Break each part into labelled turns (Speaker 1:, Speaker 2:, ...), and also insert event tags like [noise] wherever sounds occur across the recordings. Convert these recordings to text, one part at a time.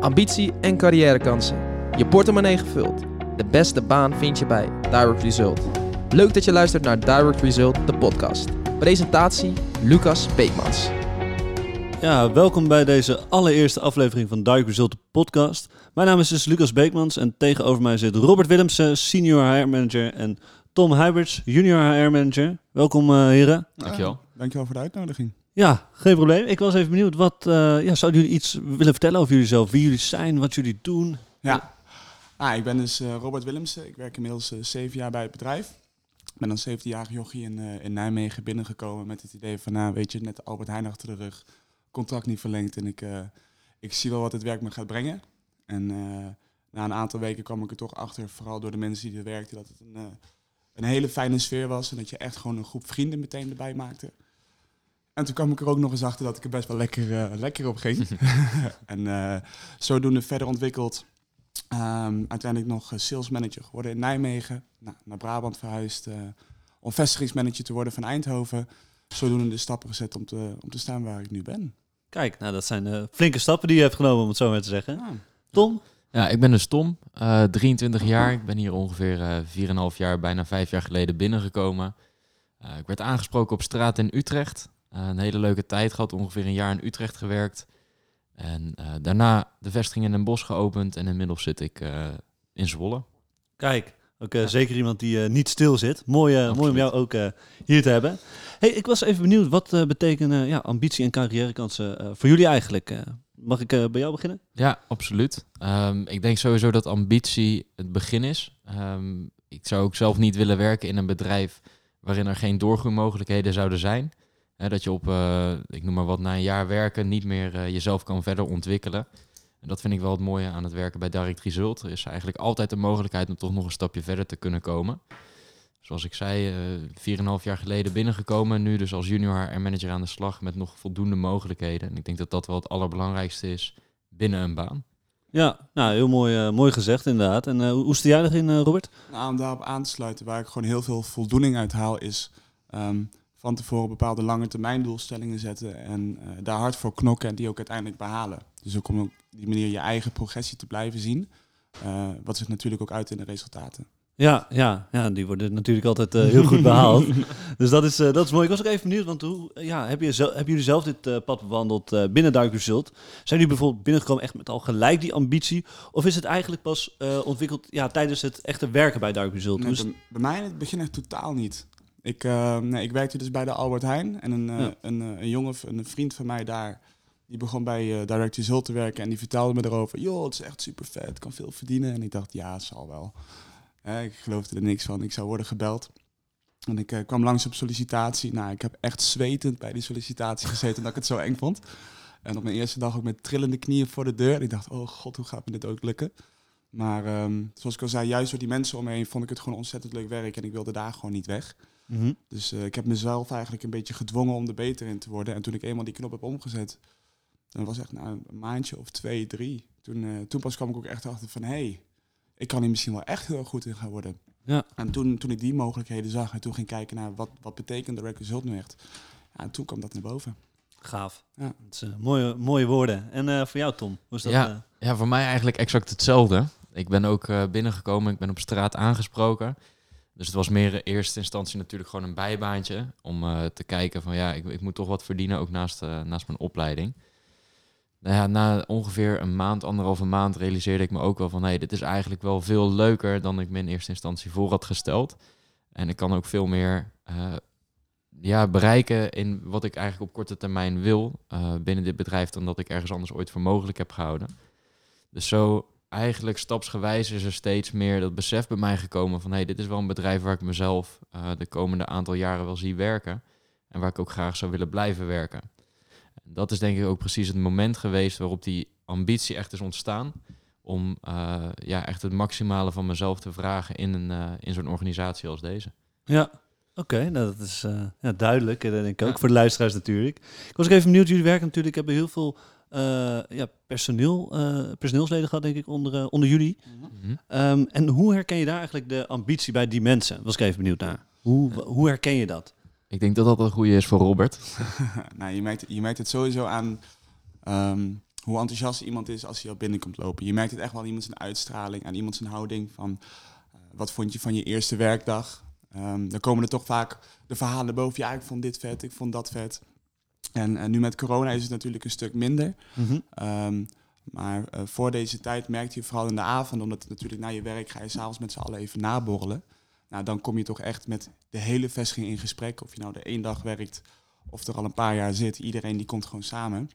Speaker 1: Ambitie en carrièrekansen. Je portemonnee gevuld. De beste baan vind je bij Direct Result. Leuk dat je luistert naar Direct Result, de podcast. Presentatie Lucas Beekmans.
Speaker 2: Ja, welkom bij deze allereerste aflevering van Direct Result, de podcast. Mijn naam is dus Lucas Beekmans en tegenover mij zit Robert Willemsen, senior HR manager en Tom Huiberts, junior HR manager. Welkom uh, heren.
Speaker 3: Dankjewel.
Speaker 4: dankjewel voor de uitnodiging.
Speaker 2: Ja, geen probleem. Ik was even benieuwd, wat, uh, ja, zouden jullie iets willen vertellen over jullie zelf? Wie jullie zijn, wat jullie doen?
Speaker 4: Ja, ah, ik ben dus uh, Robert Willemsen. Ik werk inmiddels uh, zeven jaar bij het bedrijf. Ik ben als 17-jarige jochie in, in Nijmegen binnengekomen met het idee van, nou weet je, net Albert Heijn achter de rug, contract niet verlengd en ik, ik zie wel wat het werk me gaat brengen. En na een aantal weken kwam ik er toch achter, vooral door de mensen die er werkten, dat het een, een hele fijne sfeer was en dat je echt gewoon een groep vrienden meteen erbij maakte. En toen kwam ik er ook nog eens achter dat ik er best wel lekker, uh, lekker op ging. [laughs] [laughs] en uh, zodoende verder ontwikkeld. Um, uiteindelijk nog sales manager geworden in Nijmegen. Nou, naar Brabant verhuisd. Uh, om vestigingsmanager te worden van Eindhoven. Zodoende de stappen gezet om te, om te staan waar ik nu ben.
Speaker 2: Kijk, nou dat zijn flinke stappen die je hebt genomen, om het zo maar te zeggen. Ja. Tom?
Speaker 3: Ja, ik ben dus Tom, 23 jaar. Ik ben hier ongeveer 4,5 jaar, bijna 5 jaar geleden binnengekomen. ik werd aangesproken op straat in Utrecht. Uh, een hele leuke tijd gehad, ongeveer een jaar in Utrecht gewerkt. En uh, daarna de vestiging in Den Bosch geopend en inmiddels zit ik uh, in Zwolle.
Speaker 2: Kijk, ook ja. zeker iemand die niet stil zit. Mooi, mooi om jou ook hier te hebben. Hey, ik was even benieuwd, wat betekenen ja, ambitie en carrièrekansen voor jullie eigenlijk? Mag ik bij jou beginnen?
Speaker 3: Ja, absoluut. Um, ik denk sowieso dat ambitie het begin is. Um, ik zou ook zelf niet willen werken in een bedrijf waarin er geen doorgroeimogelijkheden zouden zijn dat je op, uh, ik noem maar wat, na een jaar werken niet meer uh, jezelf kan verder ontwikkelen. En dat vind ik wel het mooie aan het werken bij Direct Result. Er is eigenlijk altijd de mogelijkheid om toch nog een stapje verder te kunnen komen. Zoals ik zei, uh, eh, 4,5 jaar geleden binnengekomen. Nu dus als junior HR manager aan de slag met nog voldoende mogelijkheden. En ik denk dat dat wel het allerbelangrijkste is binnen een baan.
Speaker 2: Ja, nou, heel mooi, mooi gezegd inderdaad. En hoe sta jij erin, Robert?
Speaker 4: Nou, om daarop aan te sluiten, waar ik gewoon heel veel voldoening uit haal, is... Um, van tevoren bepaalde lange termijn doelstellingen zetten en uh, daar hard voor knokken en die ook uiteindelijk behalen. Dus ook om op die manier je eigen progressie te blijven zien, uh, wat zich natuurlijk ook uit in de resultaten.
Speaker 2: Ja, ja, ja die worden natuurlijk altijd uh, heel goed behaald. [laughs] dus dat is, dat is mooi. Ik was ook even benieuwd, want hoe ja, heb je zelf, hebben jullie zelf dit pad bewandeld binnen Dark Result? Zijn jullie bijvoorbeeld binnengekomen echt met al gelijk die ambitie? Of is het eigenlijk pas ontwikkeld ja, tijdens het echte werken bij Dark Result?
Speaker 4: Nee, bij, bij, mij in het begin echt totaal niet. Ik, nee, ik werkte dus bij de Albert Heijn. En een, ja. een, een jongen, een vriend van mij daar, die begon bij uh, Direct Result te werken. En die vertelde me erover, joh, het is echt super vet, kan veel verdienen. En ik dacht, ja, het zal wel. Ik geloofde er niks van, ik zou worden gebeld. En ik kwam langs op sollicitatie. Nou, ik heb echt zwetend bij die sollicitatie gezeten, dat ik het zo eng vond. En op mijn eerste dag ook met trillende knieën voor de deur. En ik dacht, oh god, hoe gaat me dit ook lukken? Maar um, zoals ik al zei, juist door die mensen om me heen vond ik het gewoon ontzettend leuk werk. En ik wilde daar gewoon niet weg. Mm -hmm. Dus uh, ik heb mezelf eigenlijk een beetje gedwongen om er beter in te worden. En toen ik eenmaal die knop heb omgezet, dan was echt nou, een maandje of twee, drie. Toen, uh, toen pas kwam ik ook echt achter van, hé, hey, ik kan hier misschien wel echt heel goed in gaan worden. Ja. En toen, toen ik die mogelijkheden zag en toen ging kijken naar wat, wat betekent de Result nu echt, ja, toen kwam dat naar boven.
Speaker 2: Gaaf. Ja. Dat is, uh, mooie, mooie woorden. En uh, voor jou, Tom? Hoe is dat,
Speaker 3: ja, uh... ja, voor mij eigenlijk exact hetzelfde. Ik ben ook binnengekomen, ik ben op straat aangesproken. Dus het was meer in eerste instantie natuurlijk gewoon een bijbaantje. Om uh, te kijken van ja, ik, ik, moet toch wat verdienen, ook naast, uh, naast mijn opleiding. Nou ja, na ongeveer een maand, anderhalve maand, realiseerde ik me ook wel van... hé, hey, dit is eigenlijk wel veel leuker dan ik me in eerste instantie voor had gesteld. En ik kan ook veel meer uh, ja, bereiken in wat ik eigenlijk op korte termijn wil binnen dit bedrijf... dan dat ik ergens anders ooit voor mogelijk heb gehouden. Dus zo eigenlijk stapsgewijs is er steeds meer dat besef bij mij gekomen van hey, dit is wel een bedrijf waar ik mezelf uh, de komende aantal jaren wel zie werken en waar ik ook graag zou willen blijven werken. Dat is denk ik ook precies het moment geweest waarop die ambitie echt is ontstaan om uh, ja, echt het maximale van mezelf te vragen in, een, uh, in zo'n organisatie als deze.
Speaker 2: Ja, Oké, okay, nou dat is ja, duidelijk. En denk ik ook ja. voor de luisteraars natuurlijk. Ik was ook even benieuwd, jullie werken natuurlijk, hebben heel veel uh, ja, personeel, uh, personeelsleden gehad, denk ik, onder, onder jullie. Mm -hmm. um, en hoe herken je daar eigenlijk de ambitie bij die mensen? Was ik even benieuwd naar. Hoe, hoe herken je dat?
Speaker 3: Ik denk dat dat een goede is voor Robert. [laughs]
Speaker 4: nou, je, merkt, je merkt het sowieso aan um, hoe enthousiast iemand is als hij al binnenkomt lopen. Je merkt het echt wel aan iemand zijn uitstraling, aan iemand zijn houding van eh, wat vond je van je eerste werkdag. Ehm, dan komen er toch vaak de verhalen boven. Ja, ik vond dit vet, ik vond dat vet. En, en nu met corona is het natuurlijk een stuk minder.
Speaker 2: Mhm.
Speaker 4: Ehm, maar eh, voor deze tijd merkte je vooral in de avond, omdat het natuurlijk na je werk ga je s'avonds met z'n allen even naborrelen. Nou, dan kom je toch echt met de hele vestiging in gesprek. Of je nou de één dag werkt of er al een paar jaar zit. Iedereen die komt gewoon samen.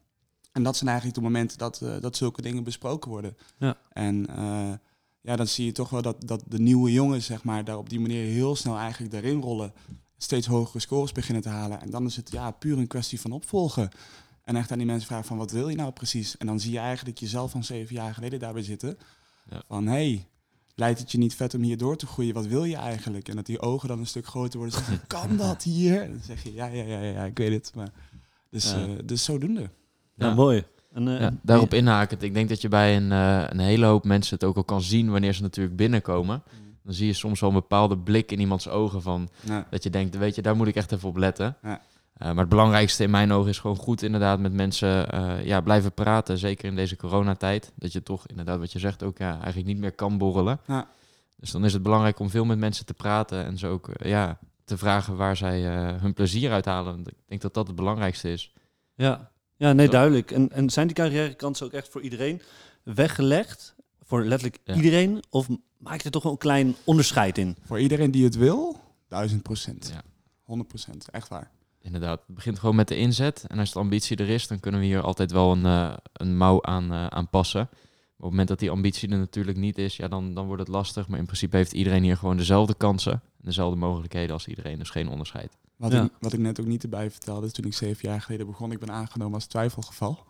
Speaker 4: En dat zijn eigenlijk de momenten dat, eh, dat zulke dingen besproken worden.
Speaker 2: Ja.
Speaker 4: En eh, ja, dan zie je toch wel dat, dat de nieuwe jongens, zeg maar, daar op die manier heel snel eigenlijk daarin rollen. Steeds hogere scores beginnen te halen. En dan is het ja, puur een kwestie van opvolgen. En echt aan die mensen vragen van wat wil je nou precies? En dan zie je eigenlijk jezelf van zeven jaar geleden daarbij zitten.
Speaker 3: Ja.
Speaker 4: Van hé, hey, lijkt het je niet vet om hier door te groeien? Wat wil je eigenlijk? En dat die ogen dan een stuk groter worden. Kan dat hier? En dan zeg je, [laughs] ja, ja, ja, ja, ik weet het. Maar, dus,
Speaker 2: Ja.
Speaker 4: eh, dus zodoende.
Speaker 2: Ja,
Speaker 3: Ja.
Speaker 2: mooi. En, eh,
Speaker 3: Ja, daarop inhakend. Ik denk dat je bij een, eh, een hele hoop mensen het ook al kan zien wanneer ze natuurlijk binnenkomen. Dan zie je soms wel een bepaalde blik in iemands ogen van
Speaker 4: Ja.
Speaker 3: dat je denkt, weet je, daar moet ik echt even op letten.
Speaker 4: Ja.
Speaker 3: Eh, maar het belangrijkste in mijn ogen is gewoon goed inderdaad met mensen eh, ja, blijven praten. Zeker in deze coronatijd. Dat je toch inderdaad wat je zegt ook ja, eigenlijk niet meer kan borrelen.
Speaker 4: Ja.
Speaker 3: Dus dan is het belangrijk om veel met mensen te praten en ze ook eh, ja, te vragen waar zij eh, hun plezier uit halen. Want Ik denk dat dat het belangrijkste is.
Speaker 2: Ja, ja nee,
Speaker 3: Zo.
Speaker 2: duidelijk. En, en zijn die carrièrekansen ook echt voor iedereen weggelegd? Voor letterlijk
Speaker 3: Ja.
Speaker 2: iedereen? Of maak je er toch wel een klein onderscheid in?
Speaker 4: Voor iedereen die het wil, duizend procent.
Speaker 3: Ja.
Speaker 4: 100 procent, echt waar.
Speaker 3: Inderdaad, het begint gewoon met de inzet. En als de ambitie er is, dan kunnen we hier altijd wel een, eh, een mouw aan, eh, aan passen. Maar op het moment dat die ambitie er natuurlijk niet is, ja, dan, dan wordt het lastig. Maar in principe heeft iedereen hier gewoon dezelfde kansen en dezelfde mogelijkheden als iedereen. Dus geen onderscheid.
Speaker 4: Wat,
Speaker 2: Ja.
Speaker 4: ik, wat ik net ook niet erbij vertelde, is toen ik zeven jaar geleden begon, ik ben aangenomen als twijfelgeval.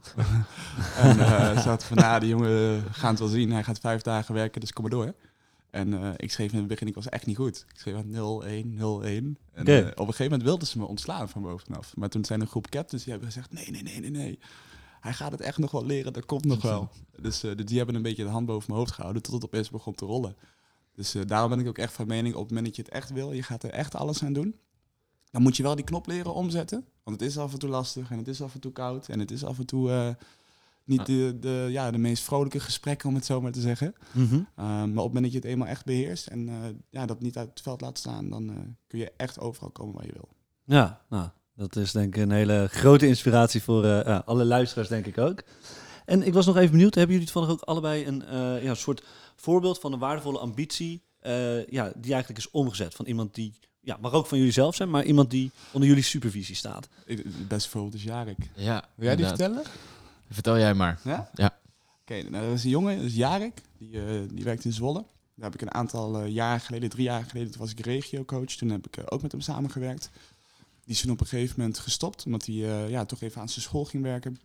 Speaker 4: [laughs] en eh zat van, nou, die jongen gaat het wel zien. Hij gaat vijf dagen werken, dus kom maar door. En eh, ik schreef in het begin, ik was echt niet goed. Ik schreef aan 0, 1, 0, 1. En eh, op een gegeven moment wilden ze me ontslaan van bovenaf. Maar toen zijn een groep captains die hebben gezegd, nee, nee, nee, nee, nee. Hij gaat het echt nog wel leren, dat komt nog wel. Dus, dus die hebben een beetje de hand boven mijn hoofd gehouden, tot het opeens begon te rollen. Dus daarom ben ik ook echt van mening, op het moment dat je het echt wil, je gaat er echt alles aan doen. Dan moet je wel die knop leren omzetten. Want het is af en toe lastig en het is af en toe koud. En het is af en toe niet
Speaker 3: Ah.
Speaker 4: de, de, ja, de meest vrolijke gesprekken, om het zo maar te zeggen.
Speaker 2: Mhm.
Speaker 4: Uh, maar op het moment dat je het eenmaal echt beheerst en eh, ja, dat niet uit het veld laat staan, dan eh, kun je echt overal komen waar je wil.
Speaker 2: Ja, nou, dat is denk ik een hele grote inspiratie voor eh, ja, alle luisteraars, denk ik ook. En ik was nog even benieuwd, hebben jullie toevallig ook allebei een eh, ja, soort voorbeeld van een waardevolle ambitie, eh, ja, die eigenlijk is omgezet van iemand die, ja, mag ook van jullie zelf zijn, maar iemand die onder jullie supervisie staat?
Speaker 4: Beste voorbeeld is Jarek.
Speaker 3: Ja,
Speaker 4: Wil jij die vertellen?
Speaker 3: Vertel jij maar.
Speaker 4: Ja?
Speaker 3: Ja.
Speaker 4: Oké, nou, dat is een jongen, dat is Jarek. Die, eh, die werkt in Zwolle. Daar heb ik een aantal eh, jaar geleden, drie jaar geleden, toen was ik regiocoach. Toen heb ik eh, ook met hem samengewerkt. Die is toen op een gegeven moment gestopt, omdat hij ja, toch even aan zijn school ging werken.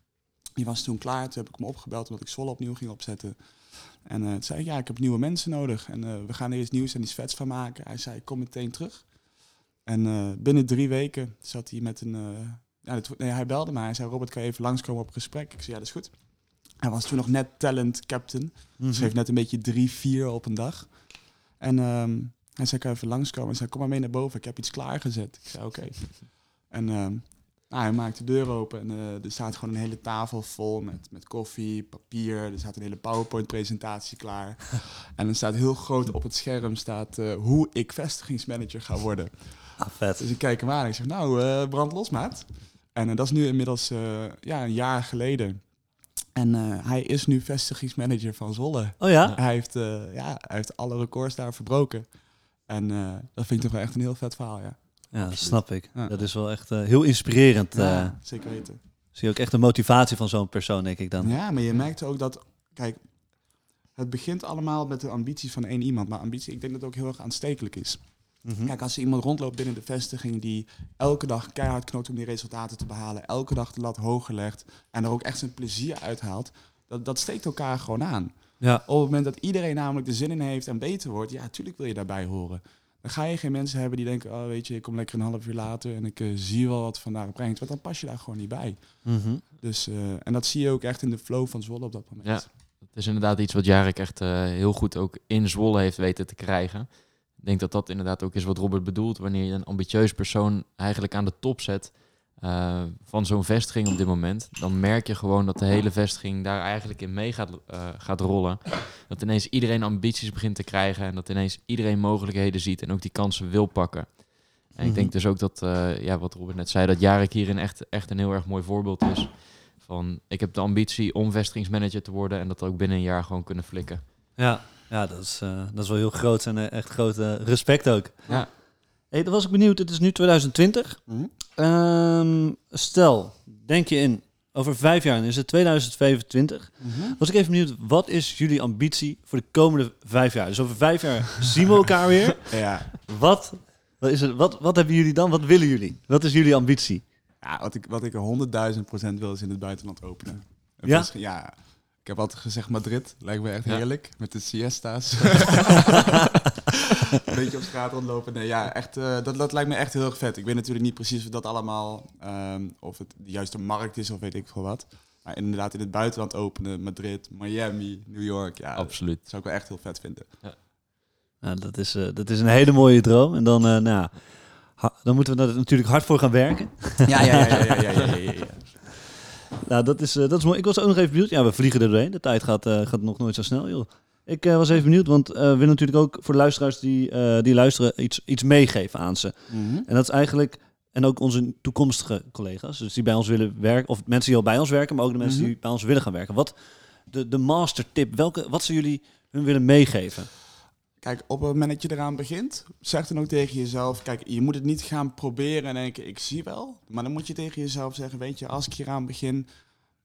Speaker 4: Die was toen klaar, toen heb ik hem opgebeld omdat ik Zwolle opnieuw ging opzetten. En toen zei ik, ja, ik heb nieuwe mensen nodig. En we gaan er iets nieuws en iets vets van maken. Hij zei, ik kom meteen terug. En binnen drie weken zat hij met een... ja, nee, hij belde me. Hij zei, Robert, kan je even langskomen op gesprek? Ik zei, ja, dat is goed. Hij was toen nog net talent captain. Schreef net een beetje drie, vier op een dag. En ehm, hij zei, kan je even langskomen? Hij zei, kom maar mee naar boven. Ik heb iets klaargezet. Ik zei, oké. [laughs] En ehm, nou, hij maakt de deur open en eh, er staat gewoon een hele tafel vol met, met koffie, papier. Er staat een hele PowerPoint-presentatie klaar. [laughs] en dan staat heel groot op het scherm staat, eh, hoe ik vestigingsmanager ga worden.
Speaker 2: Ah, vet.
Speaker 4: Dus ik kijk hem aan en ik zeg, nou, eh, brand los, maat. En eh, dat is nu inmiddels eh, ja, een jaar geleden. En eh, hij is nu vestigingsmanager van Zwolle.
Speaker 2: Oh ja?
Speaker 4: Hij, heeft, ja, hij heeft alle records daar verbroken. En dat vind ik toch wel echt een heel vet verhaal, ja.
Speaker 2: Ja, dat snap ik.
Speaker 4: Ja.
Speaker 2: Dat is wel echt heel inspirerend.
Speaker 4: ja zeker weten.
Speaker 2: zie je ook echt de motivatie van zo'n persoon, denk ik dan.
Speaker 4: Ja, maar je merkt ook dat, kijk, het begint allemaal met de ambitie van één iemand. Maar ambitie, ik denk dat het ook heel erg aanstekelijk is.
Speaker 2: Mhm.
Speaker 4: Kijk, als er iemand rondloopt binnen de vestiging die elke dag keihard knokt om die resultaten te behalen, elke dag de lat hoger legt en er ook echt zijn plezier uithaalt, dat, dat steekt elkaar gewoon aan.
Speaker 2: Ja,
Speaker 4: Op het moment dat iedereen namelijk de zin in heeft en beter wordt, ja, natuurlijk wil je daarbij horen. Dan ga je geen mensen hebben die denken, oh weet je, ik kom lekker een half uur later en ik eh, zie wel wat vandaag brengt. Want dan pas je daar gewoon niet bij.
Speaker 2: Mhm.
Speaker 4: Dus, eh, en dat zie je ook echt in de flow van Zwolle op dat moment.
Speaker 3: Ja. Het is inderdaad iets wat Jarek echt eh, heel goed ook in Zwolle heeft weten te krijgen. Ik denk dat dat inderdaad ook is wat Robert bedoelt. Wanneer je een ambitieus persoon eigenlijk aan de top zet, eh, van zo'n vestiging op dit moment, dan merk je gewoon dat de hele vestiging daar eigenlijk in mee gaat, eh, gaat rollen. Dat ineens iedereen ambities begint te krijgen en dat ineens iedereen mogelijkheden ziet en ook die kansen wil pakken. En ik denk dus ook dat, eh, ja, wat Robert net zei, dat Jarek hierin echt, echt een heel erg mooi voorbeeld is. Van, ik heb de ambitie om vestigingsmanager te worden en dat ook binnen een jaar gewoon kunnen flikken.
Speaker 2: Ja, ja dat, is, eh, dat is wel heel groot en eh, echt groot eh, respect ook.
Speaker 3: Ja.
Speaker 2: Hey, dan was ik benieuwd, het is nu 2020.
Speaker 4: Mhm.
Speaker 2: Ehm, stel, denk je in, over vijf jaar, is het 2025. Was ik even benieuwd, wat is jullie ambitie voor de komende vijf jaar? Dus over vijf jaar [laughs] zien we elkaar weer.
Speaker 4: Ja.
Speaker 2: Wat, wat, is het, wat, wat hebben jullie dan? Wat willen jullie? Wat is jullie ambitie?
Speaker 4: Ja, wat ik, wat ik er honderdduizend procent wil is in het buitenland openen. En
Speaker 2: Ja?
Speaker 4: Ja. Ik heb altijd gezegd Madrid. Lijkt me echt heerlijk. Met de siesta's. een beetje op straat rondlopen. Nee, ja, echt, dat, dat lijkt me echt heel erg vet. Ik weet natuurlijk niet precies of dat allemaal... Um, of het de juiste markt is of weet ik veel wat. Maar inderdaad in het buitenland openen. Madrid, Miami, New York. Ja,
Speaker 3: Absoluut.
Speaker 4: zou ik wel echt heel vet vinden. Ja.
Speaker 2: Nou, dat, is, dat is een hele mooie droom. En dan, nou, dan moeten we er natuurlijk hard voor gaan werken.
Speaker 4: Ja, ja, ja, ja, ja, ja,
Speaker 2: nou, dat is, eh, dat is mooi. Ik was ook nog even benieuwd. Ja, we vliegen er doorheen. De tijd gaat, eh, gaat nog nooit zo snel, joh. Ik eh, was even benieuwd, want we willen natuurlijk ook voor de luisteraars die, die luisteren iets, iets meegeven aan ze.
Speaker 4: Mhm.
Speaker 2: En dat is eigenlijk, en ook onze toekomstige collega's, dus die bij ons willen werken, of mensen die al bij ons werken, maar ook de mensen
Speaker 4: Mhm.
Speaker 2: die bij ons willen gaan werken. Wat de, de master tip, welke, wat zou jullie hun willen meegeven?
Speaker 4: Kijk, op het moment dat je eraan begint, zeg dan ook tegen jezelf: kijk, je moet het niet gaan proberen en denken: ik zie wel. Maar dan moet je tegen jezelf zeggen: weet je, als ik hieraan begin,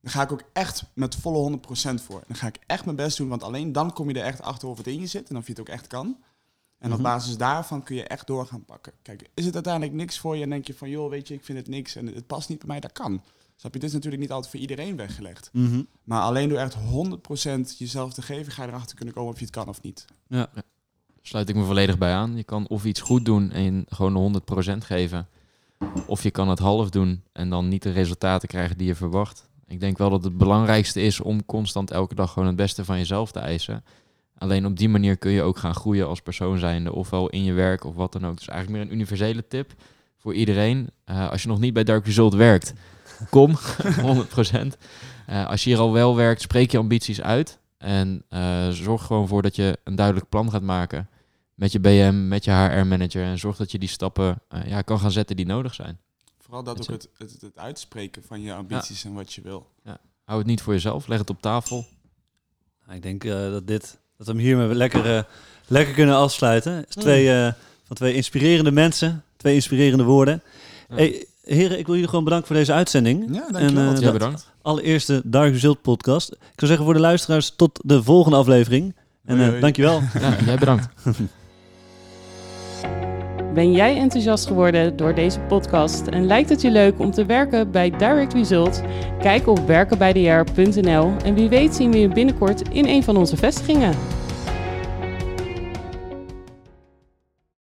Speaker 4: dan ga ik ook echt met volle 100% voor. Dan ga ik echt mijn best doen, want alleen dan kom je er echt achter of het in je zit en of je het ook echt kan. En op
Speaker 2: Mhm.
Speaker 4: basis daarvan kun je echt door gaan pakken. Kijk, is het uiteindelijk niks voor je en denk je van: joh, weet je, ik vind het niks en het past niet bij mij, dat kan. Snap je? Dit is natuurlijk niet altijd voor iedereen weggelegd. Maar alleen door echt 100% jezelf te geven, ga je erachter kunnen komen of je het kan of niet.
Speaker 2: Ja.
Speaker 3: Sluit ik me volledig bij aan. Je kan of iets goed doen en gewoon de 100% geven. Of je kan het half doen en dan niet de resultaten krijgen die je verwacht. Ik denk wel dat het belangrijkste is om constant elke dag gewoon het beste van jezelf te eisen. Alleen op die manier kun je ook gaan groeien als persoon zijnde, ofwel in je werk of wat dan ook. Dus eigenlijk meer een universele tip voor iedereen. Eh, als je nog niet bij Dark Result werkt, kom, [laughs] 100%. Eh, als je hier al wel werkt, spreek je ambities uit. En eh, zorg gewoon voor dat je een duidelijk plan gaat maken met je BM, met je HR-manager. En zorg dat je die stappen eh, ja, kan gaan zetten die nodig zijn.
Speaker 4: Vooral dat ook het, het, het uitspreken van je ambities en wat je wil.
Speaker 3: Hou het niet voor jezelf, leg het op tafel.
Speaker 2: Nou, ik denk eh, dat, dit, dat we hem hiermee lekker, eh, lekker kunnen afsluiten. Is twee, eh, van twee inspirerende mensen, twee inspirerende woorden.
Speaker 3: Ja.
Speaker 2: Hey, heren, ik wil jullie gewoon bedanken voor deze uitzending.
Speaker 4: Ja, dankjewel.
Speaker 2: eh,
Speaker 4: dat je
Speaker 3: Ja, bedankt.
Speaker 2: Allereerste Dark Result podcast. Ik zou zeggen voor de luisteraars tot de volgende aflevering. En
Speaker 4: Hoi,
Speaker 2: eh dankjewel. [laughs]
Speaker 3: Ja, jij bedankt.
Speaker 5: Ben jij enthousiast geworden door deze podcast en lijkt het je leuk om te werken bij Direct Result? Kijk op werkenbijdejaar.nl en wie weet zien we je binnenkort in een van onze vestigingen.